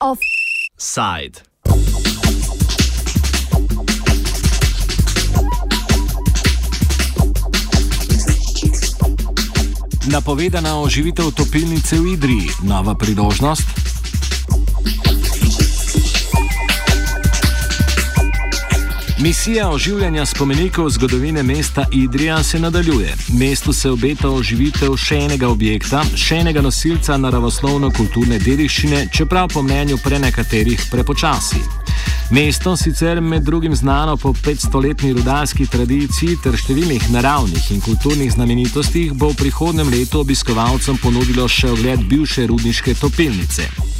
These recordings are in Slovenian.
Offside. Napovedana oživitev topilnice v Idriji, nova priložnost. Misija oživljanja spomenikov zgodovine mesta Idrija se nadaljuje. Mestu se obeta oživitev še enega objekta, še enega nosilca naravoslovno-kulturne dediščine, čeprav po mnenju prenekaterih prepočasi. Mesto, sicer med drugim znano po 500-letni rudarski tradiciji ter številnih naravnih in kulturnih znamenitostih, bo v prihodnem letu obiskovalcem ponudilo še ogled bivše rudniške topilnice.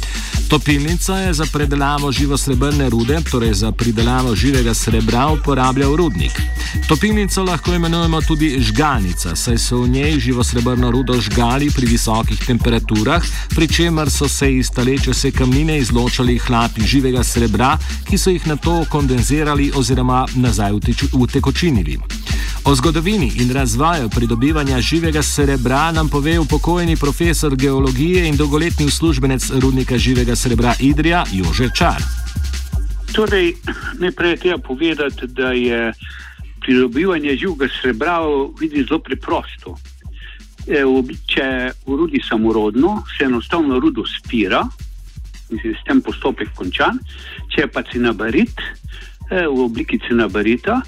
Topilnica je za predelavo živosrebrne rude, torej za pridelavo živega srebra, uporabljal rudnik. Topilnico lahko imenujemo tudi žgalnica, saj so v njej živosrebrno rudo žgali pri visokih temperaturah, pri čemer so se iz taleče se kamnine izločali hlapi živega srebra, ki so jih na to kondenzirali oziroma nazaj utekočinili. O zgodovini in razvoju pridobivanja živega srebra nam pove upokojeni profesor geologije in dolgoletni uslužbenec rudnika živega srebra Idrija Jože Čar. Torej, najprej je treba povedati, da je pridobivanje živega srebra vidi zelo preprosto. E, če v rudi samorodno, se enostavno rudo spira in se s tem postopek končan, če pa cinabarit e, v obliki cinabarita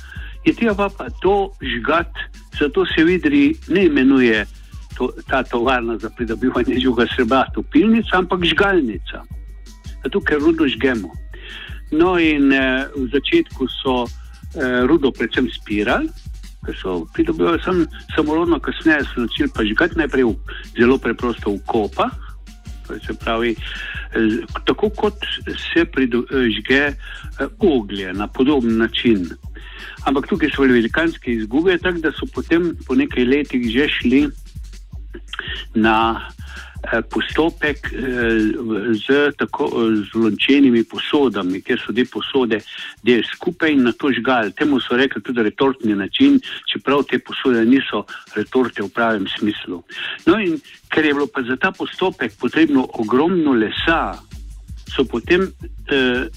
je treba pa to žgati, zato se vidri ne imenuje to, ta tovarna za pridobivanje žuga srebra, topilnica, ampak žgalnica. Zato, ker rudo žgemo. No, in eh, v začetku so eh, rudo predvsem spirali, ker so pridobivali sam, samorodno, kasneje so začeli pa žgati najprej v, zelo preprosto v kopah. Se pravi, eh, tako kot se žge eh, oglje na podoben način. Ampak tukaj so bile velikanske izgube, tako da so potem po nekaj letih že šli na eh, postopek eh, z, tako, z lončenimi posodami, kjer so te posode del skupaj in na to žgal. Temu so rekli tudi retortni način, čeprav te posode niso retorte v pravem smislu. No in ker je bilo pa za ta postopek potrebno ogromno lesa, so potem eh,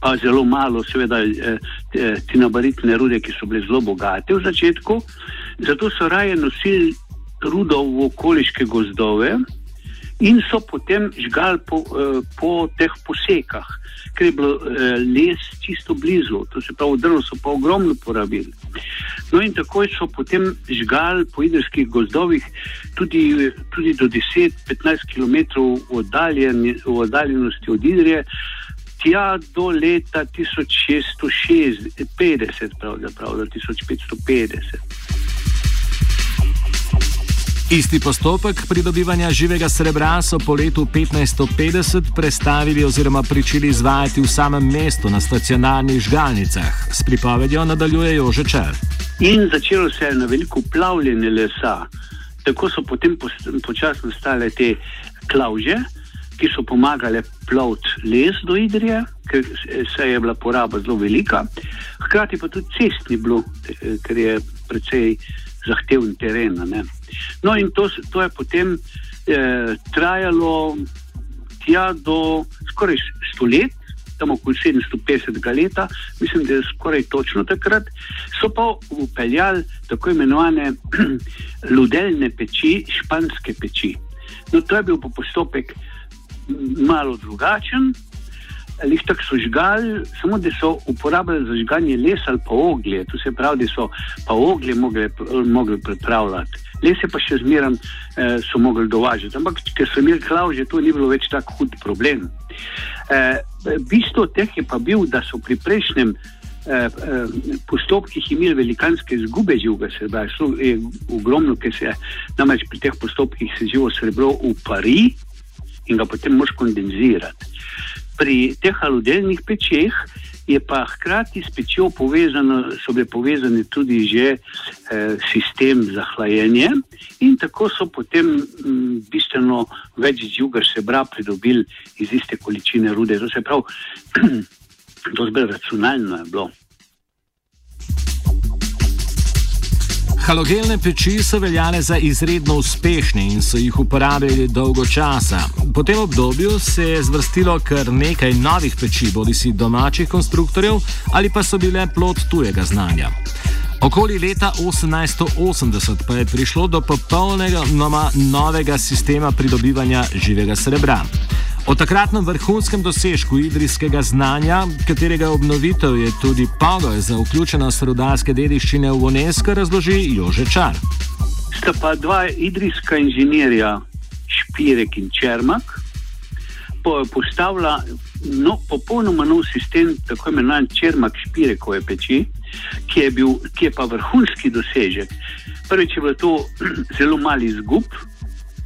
pa zelo malo, seveda, eh, eh, ti nabaritne rude, ki so bile zelo bogate v začetku. Zato so raje nosili rudo v okoliške gozdove in so potem žgal po, eh, po teh posekah, ker je bilo les čisto blizu, to se pravi, drvo so pa ogromno porabili. No in takoj so potem žgal po idrskih gozdovih tudi, tudi do 10-15 km v oddaljenosti od Idrije tja do leta 1650, pravzaprav do 1550. Isti postopek pridobivanja živega srebra so po letu 1550 prestavili oziroma pričeli izvajati v samem mestu na stacionarnih žgalnicah. S pripovedjo nadaljujejo že čar. In začelo se je na veliko plavljenje lesa. Tako so potem počasno stale te klauže, ki so pomagale ploviti les do Idrije, ker se je bila poraba zelo velika, hkrati pa tudi cest ni bilo, ker je precej zahteven teren. Ne. No, in to, to je potem eh, trajalo tja do skoraj stolet. Tam okoli 750 let, mislim, da je skoraj točno takrat, so pa upeljali tako imenovane ludelne peči, španske peči. No, to je bil postopek malo drugačen. Lih tako so žgali, samo da so uporabljali za žganje lesa ali pa oglje. To se pravi, da so pa oglje mogli, pripravljati. Lese pa še zmeraj eh, so mogli dovažati. Ampak, ker so imeli klauže, to ni bilo več tako hud problem. Eh, bistvo teh je pa bil, da so pri prejšnjem eh, eh, postopkih imeli velikanske izgube živega srebra. Je ogromno, ker se namreč pri teh postopkih se živo srebro upari in ga potem moš kondenzirati. Pri teh aludelnih pečeh je pa hkrati s pečjo povezano, so bile povezane tudi že eh, sistem za hlajenje in tako so potem m, mm, bistveno več živega sebra pridobili iz iste količine rude. To se pravi, to zbir racionalno je bilo. Halogelne peči so veljale za izredno uspešne in so jih uporabljali dolgo časa. Po tem obdobju se je zvrstilo kar nekaj novih peči, bodi si domačih konstruktorjev ali pa so bile plot tujega znanja. Okoli leta 1880 pa je prišlo do popolnega novega sistema pridobivanja živega srebra. O takratnem vrhunskem dosežku idrijskega znanja, katerega obnovitev je tudi pogoj za vključenost rudarske dediščine v UNESCO, razloži Jože Čar. Sta pa dva idrijska inženirja, Špirek in Čermak, postavila no, popolnoma nov sistem, tako imenovan Čermak Špirekove peči, ki je, bil, ki je pa vrhunski dosežek. Prvič je bilo to zelo mali izgub,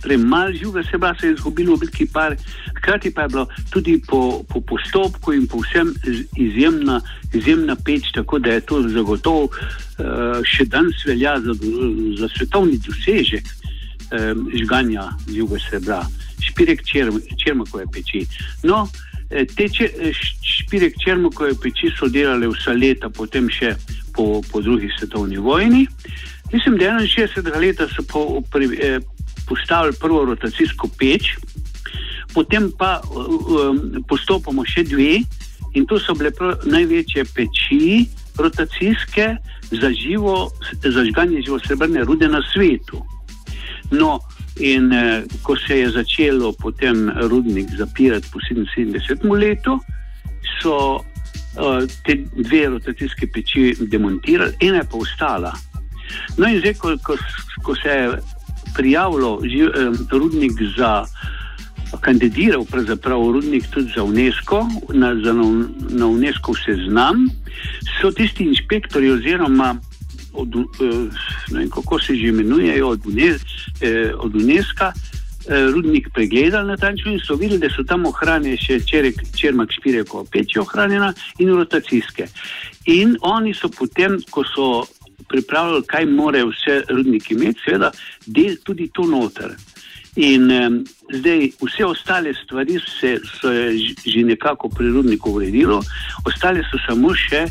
torej malo živega seba se je izgubilo v obliki par, hkrati pa je bilo tudi po, po postopku in povsem izjemna, izjemna peč, tako da je to zagotovo uh, še danes velja za, za svetovni dosežek žganja živega srebra. Špirek črmakove peči. No, eh, te špirek črmakove peči so delali vsa leta, potem še po, po drugi svetovni vojni. Mislim, da 61 leta so po, pri, eh, postavili prvo rotacijsko peč, potem pa um, postopamo še dve, in to so bile največje peči rotacijske za živo, zažganje živo srebrne rude na svetu. No, in eh, ko se je začelo potem rudnik zapirati po 77 letu, so uh, te dve rotacijske peči demontirali, ena je pa ostala. No, in zdaj, ko, ko, ko se je prijavilo rudnik za. Kandidiral pravzaprav rudnik tudi za UNESCO, na, za, na UNESCO seznam, so tisti inšpektori, oziroma od, eh, vem, kako se že imenujejo, od, eh, od UNESCO, eh, rudnik pregledali na tančno in so videli, da so tam ohranjene še čerek, črmak špireko peči ohranjena in rotacijske. In oni so potem, ko so pripravljali, kaj morajo vse rudniki imeti, seveda, del tudi to noter. In um, zdaj vse ostale stvari se so že nekako pri rudniku uredilo, ostale so samo še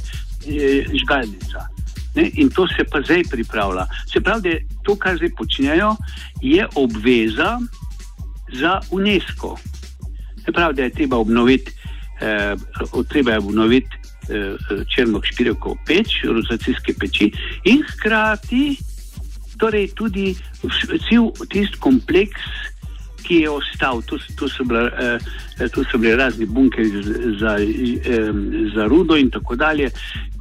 e, žgalnica. Ne? In to se pa zdaj pripravlja. Se pravi, da to, kar zdaj počnejo, je obveza za UNESCO. Se pravi, da je treba obnoviti, eh, treba je obnoviti Eh, črnok špirko peč, rozacijske peči in hkrati torej tudi cel tisti kompleks, ki je ostal. Tu, tu, so, bile, eh, tu so bile razni bunkeri za, eh, za rudo in tako dalje,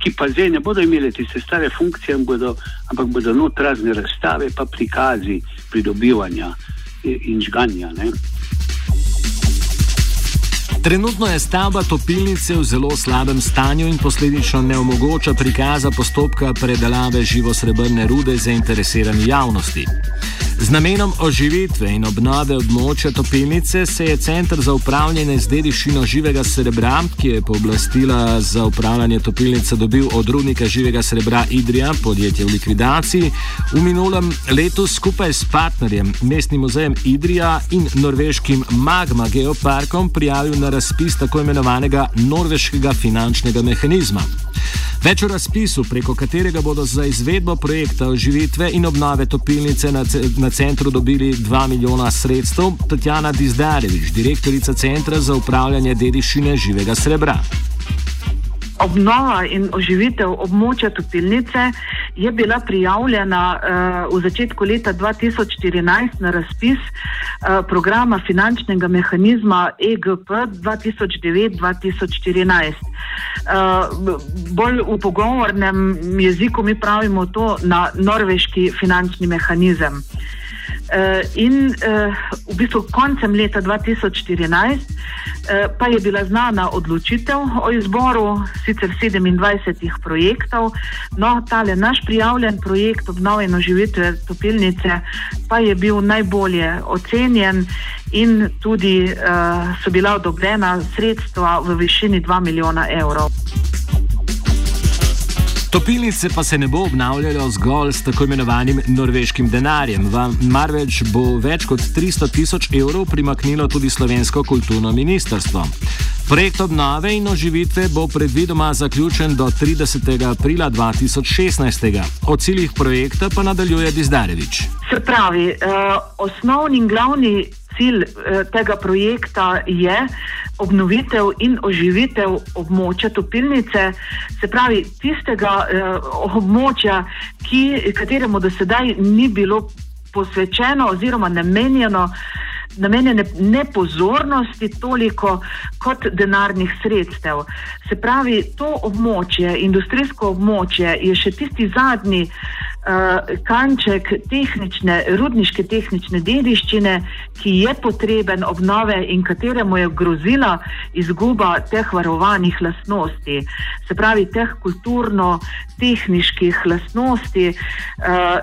ki pa zdaj ne bodo imeli tiste stare funkcije, bodo, ampak bodo not razne razstave, pa prikazi pridobivanja in žganja. Ne. Trenutno je stavba topilnice v zelo slabem stanju in posledično ne omogoča prikaza postopka predelave živosrebrne rude zainteresirani javnosti. Z namenom oživitve in obnove območja topilnice se je Centr za upravljanje z dediščino živega srebra, ki je pooblastila za upravljanje topilnice dobil od rudnika živega srebra Idrija, podjetje v likvidaciji, v minulem letu skupaj s partnerjem, mestnim muzejem Idrija in norveškim Magma Geoparkom prijavil na razpis tako imenovanega norveškega finančnega mehanizma. Več o razpisu, preko katerega bodo za izvedbo projekta oživitve in obnove topilnice na, na centru dobili 2 milijona sredstev, Tatjana Dizdarevič, direktorica Centra za upravljanje dediščine živega srebra. Obnova in oživitev območja topilnice je bila prijavljena uh, v začetku leta 2014 na razpis uh, programa finančnega mehanizma EGP 2009-2014. Uh, bolj v pogovornem jeziku mi pravimo to na norveški finančni mehanizem. Uh, in uh, v bistvu koncem leta 2014 uh, eh, pa je bila znana odločitev o izboru sicer 27 projektov, no, tale naš prijavljen projekt obnove in oživitve topilnice pa je bil najbolje ocenjen in tudi so bila odobrena sredstva v višini 2 milijona evrov. Topilnice pa se ne bo obnavljalo zgolj s tako imenovanim norveškim denarjem, marveč bo več kot 300 tisoč evrov primaknilo tudi slovensko kulturno ministrstvo. Projekt obnove in oživitve bo predvidoma zaključen do 30. aprila 2016. O ciljih projekta pa nadaljuje Dizdarevič. Se pravi, eh, osnovni in glavni cilj eh, tega projekta je obnovitev in oživitev območja topilnice, se pravi tistega eh, območja, ki, kateremu do sedaj ni bilo posvečeno oziroma namenjeno namenjene ne pozornosti toliko kot denarnih sredstev. Se pravi, to območje, industrijsko območje, je še tisti zadnji uh, kanček tehnične, rudniške tehnične dediščine, ki je potreben obnove in kateremu je grozila izguba teh varovanih lastnosti. Se pravi, teh kulturno-tehničnih lastnosti. Uh,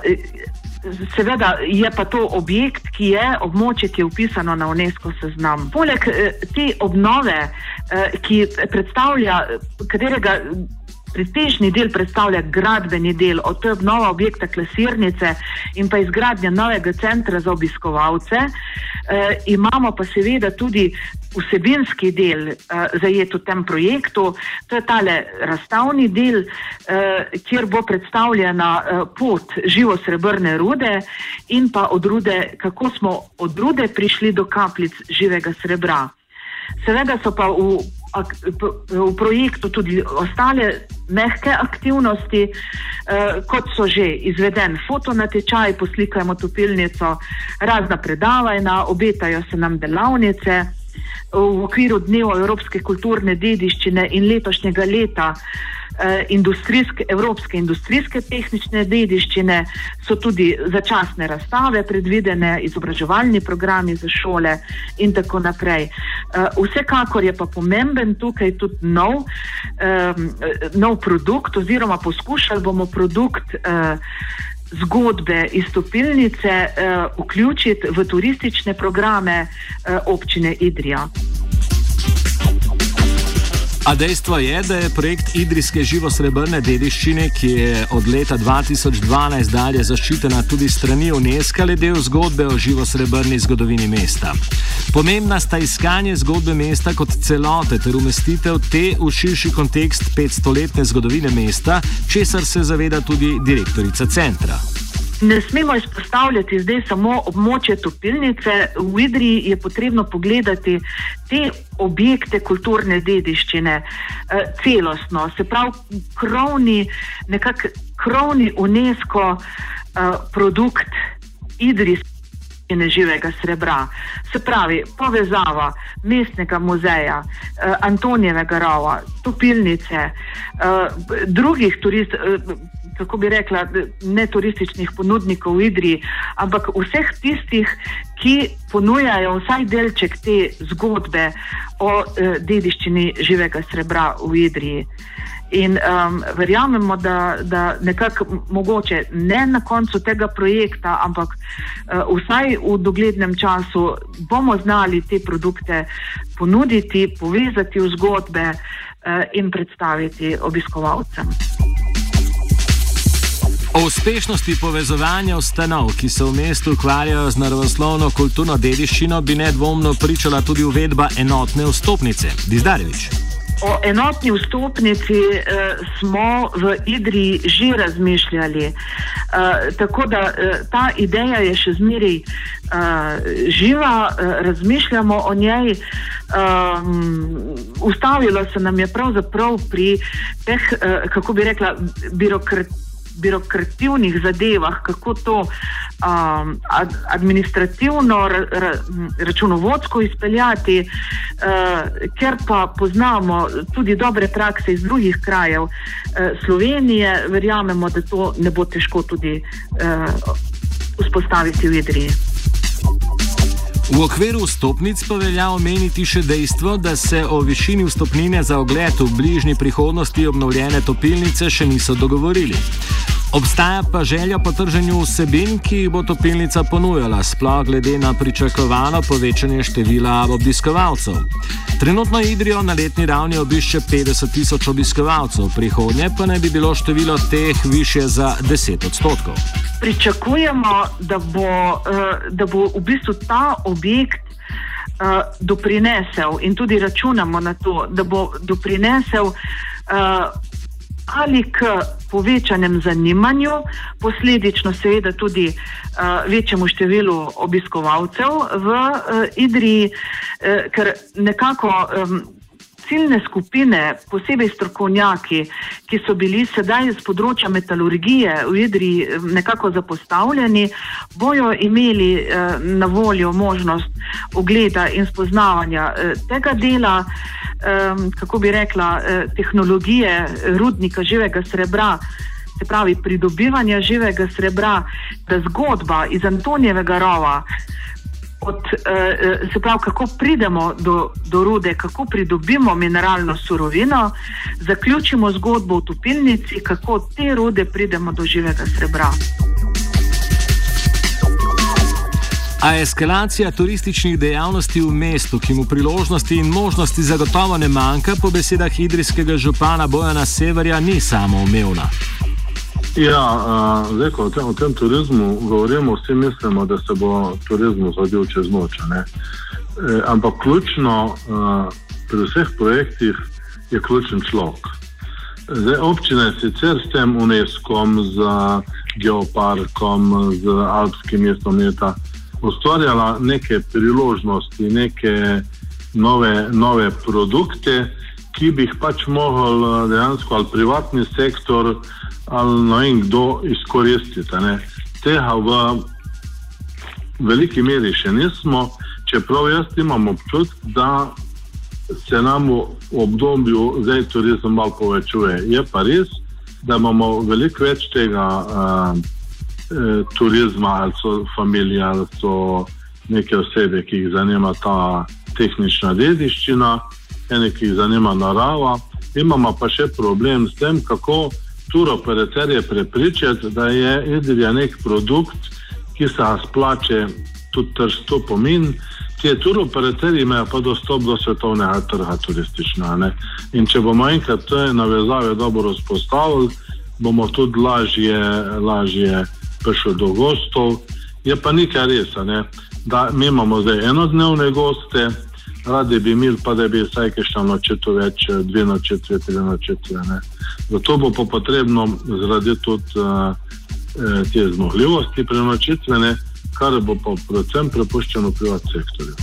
Seveda je pa to objekt, ki je območje, ki je upisano na UNESCO seznam. Poleg eh, te obnove, eh, ki predstavlja, katerega pretežni del predstavlja gradbeni del, od tega obnova objekta klasirnice in pa izgradnja novega centra za obiskovalce, eh, imamo pa seveda tudi vsebinski del eh, zajet v tem projektu, to je tale razstavni del, eh, kjer bo predstavljena eh, pot živo srebrne rude in pa od rude, kako smo od rude prišli do kapljic živega srebra. Seveda so pa v v projektu tudi ostale mehke aktivnosti, eh, kot so že izveden fotonatečaj, poslikajmo topilnico, razna predavanja, obetajo se nam delavnice. V okviru dneva Evropske kulturne dediščine in letošnjega leta Eh, industrijske, evropske industrijske tehnične dediščine, so tudi začasne razstave predvidene, izobraževalni programi za šole in tako naprej. Eh, vsekakor je pa pomemben tukaj tudi nov, nov produkt oziroma poskušali bomo produkt eh, zgodbe iz topilnice vključiti v turistične programe občine Idrija. A dejstvo je, da je projekt Idrijske živo-srebrne dediščine, ki je od leta 2012 dalje zaščitena tudi strani UNESCO, le del zgodbe o živo-srebrni zgodovini mesta. Pomembna sta iskanje zgodbe mesta kot celote ter umestitev te v širši kontekst 500-letne zgodovine mesta, česar se zaveda tudi direktorica centra. Ne smemo izpostavljati zdaj samo območje topilnice, v Idriji je potrebno pogledati te objekte kulturne dediščine eh, celostno, se pravi, krovni, nekako krovni UNESCO eh, produkt Idrijske živega srebra. Se pravi, povezava mestnega muzeja, eh, Antonijevega rova, topilnice, eh, drugih turistov. Eh, kako bi rekla, ne turističnih ponudnikov v Idriji, ampak vseh tistih, ki ponujajo vsaj delček te zgodbe o eh, dediščini živega srebra v Idriji. In um, verjamemo, da, da nekako mogoče ne na koncu tega projekta, ampak uh, vsaj v doglednem času bomo znali te produkte ponuditi, povezati v zgodbe uh, in predstaviti obiskovalcem. O uspešnosti povezovanja ustanov, ki se v mestu ukvarjajo z naravoslovno kulturno dediščino, bi nedvomno pričala tudi uvedba enotne vstopnice. Dizdarevič. O enotni vstopnici eh, smo v Idriji že razmišljali. Eh, tako da eh, ta ideja je še zmeraj eh, živa, eh, razmišljamo o njej. Um, ustavilo se nam je pravzaprav pri teh, eh, kako bi rekla, birokratih birokrativnih zadevah, kako to um, ad, administrativno, ra, ra, računovodsko izpeljati, uh, ker pa poznamo tudi dobre prakse iz drugih krajev uh, Slovenije, verjamemo, da to ne bo težko tudi uh, vzpostaviti v Idriji. V okviru vstopnic pa velja omeniti še dejstvo, da se o višini vstopnine za ogled v bližnji prihodnosti obnovljene topilnice še niso dogovorili. Obstaja pa želja po trženju vsebin, ki jih bo topilnica ponujala, sploh glede na pričakovano povečanje števila obiskovalcev. Trenutno Idrijo na letni ravni obišče 50 tisoč obiskovalcev, prihodnje pa naj bi bilo število teh više za 10 odstotkov. Pričakujemo, da bo, eh, da bo v bistvu ta objekt uh, doprinesel in tudi računamo na to, da bo doprinesel uh, ali k povečanem zanimanju, posledično seveda tudi uh, večjemu številu obiskovalcev v uh, Idriji, uh, ker nekako um, ciljne skupine, posebej strokovnjaki, ki so bili sedaj z področja metalurgije v Idri nekako zapostavljeni, bojo imeli eh, na voljo možnost ogleda in spoznavanja eh, tega dela, eh, kako bi rekla, eh, tehnologije rudnika živega srebra. Se pravi, pridobivanje živega srebra, da zgodba iz Antonijevega rova, od, uh, se pravi, kako pridemo do, do rude, kako pridobimo mineralno surovino, zaključimo zgodbo v topilnici, kako od te rude pridemo do živega srebra. A eskalacija turističnih dejavnosti v mestu, ki mu priložnosti in možnosti zagotovo ne manjka, po besedah idrijskega župana Bojana Severja, ni samoumevna. Ja, uh, zdaj, ko o tem, o tem turizmu govorimo, vsi mislimo, da se bo turizmu zgodil čez noč. E, ampak ključno uh, pri vseh projektih je ključen človek. Zdaj, občina je sicer s tem UNESCO, z geoparkom, z alpskim mestom leta ustvarjala neke priložnosti, neke nove, nove produkte, ki bi jih pač mogel dejansko ali privatni sektor ali ne vem, kdo izkoristiti. Tega v veliki meri še nismo, čeprav jaz imam občutek, da se nam v obdobju zdaj turizem malo povečuje. Je pa res, da imamo veliko več tega uh, turizma, ali so familije, ali so neke osebe, ki jih zanima ta tehnična dediščina, ene, ki jih zanima narava. Imamo pa še problem s tem, kako turoperaterje prepričati, da je Idrija nek produkt, ki se splače tudi trsto pomin. Ti turoperaterji imajo pa dostop do svetovnega trga turističnega. In če bomo enkrat te navezave dobro vzpostavili, bomo tudi lažje, lažje prišli do gostov. Je pa nekaj res, ne? da mi imamo zdaj enodnevne goste, radi bi imeli, pa da bi vsaj kajšno nočeto več, dve nočetve, tri nočetve. Zato bo pa potrebno zgraditi tudi uh, te zmogljivosti prenočitvene, kar bo pa predvsem prepuščeno privat sektorju.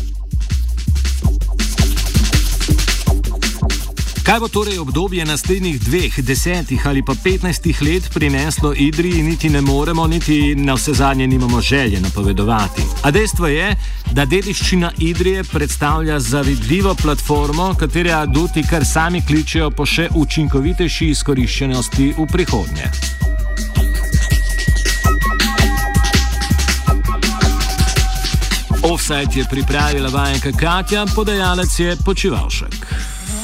Kaj bo torej obdobje naslednjih dveh, desetih ali pa petnajstih let prineslo Idriji, niti ne moremo, niti na vse zadnje nimamo želje napovedovati. A dejstvo je, da dediščina Idrije predstavlja zavidljivo platformo, katere aduti kar sami kličejo po še učinkovitejši izkoriščenosti v prihodnje. Offside je pripravila vajenka Katja, podajalec je počivalšek.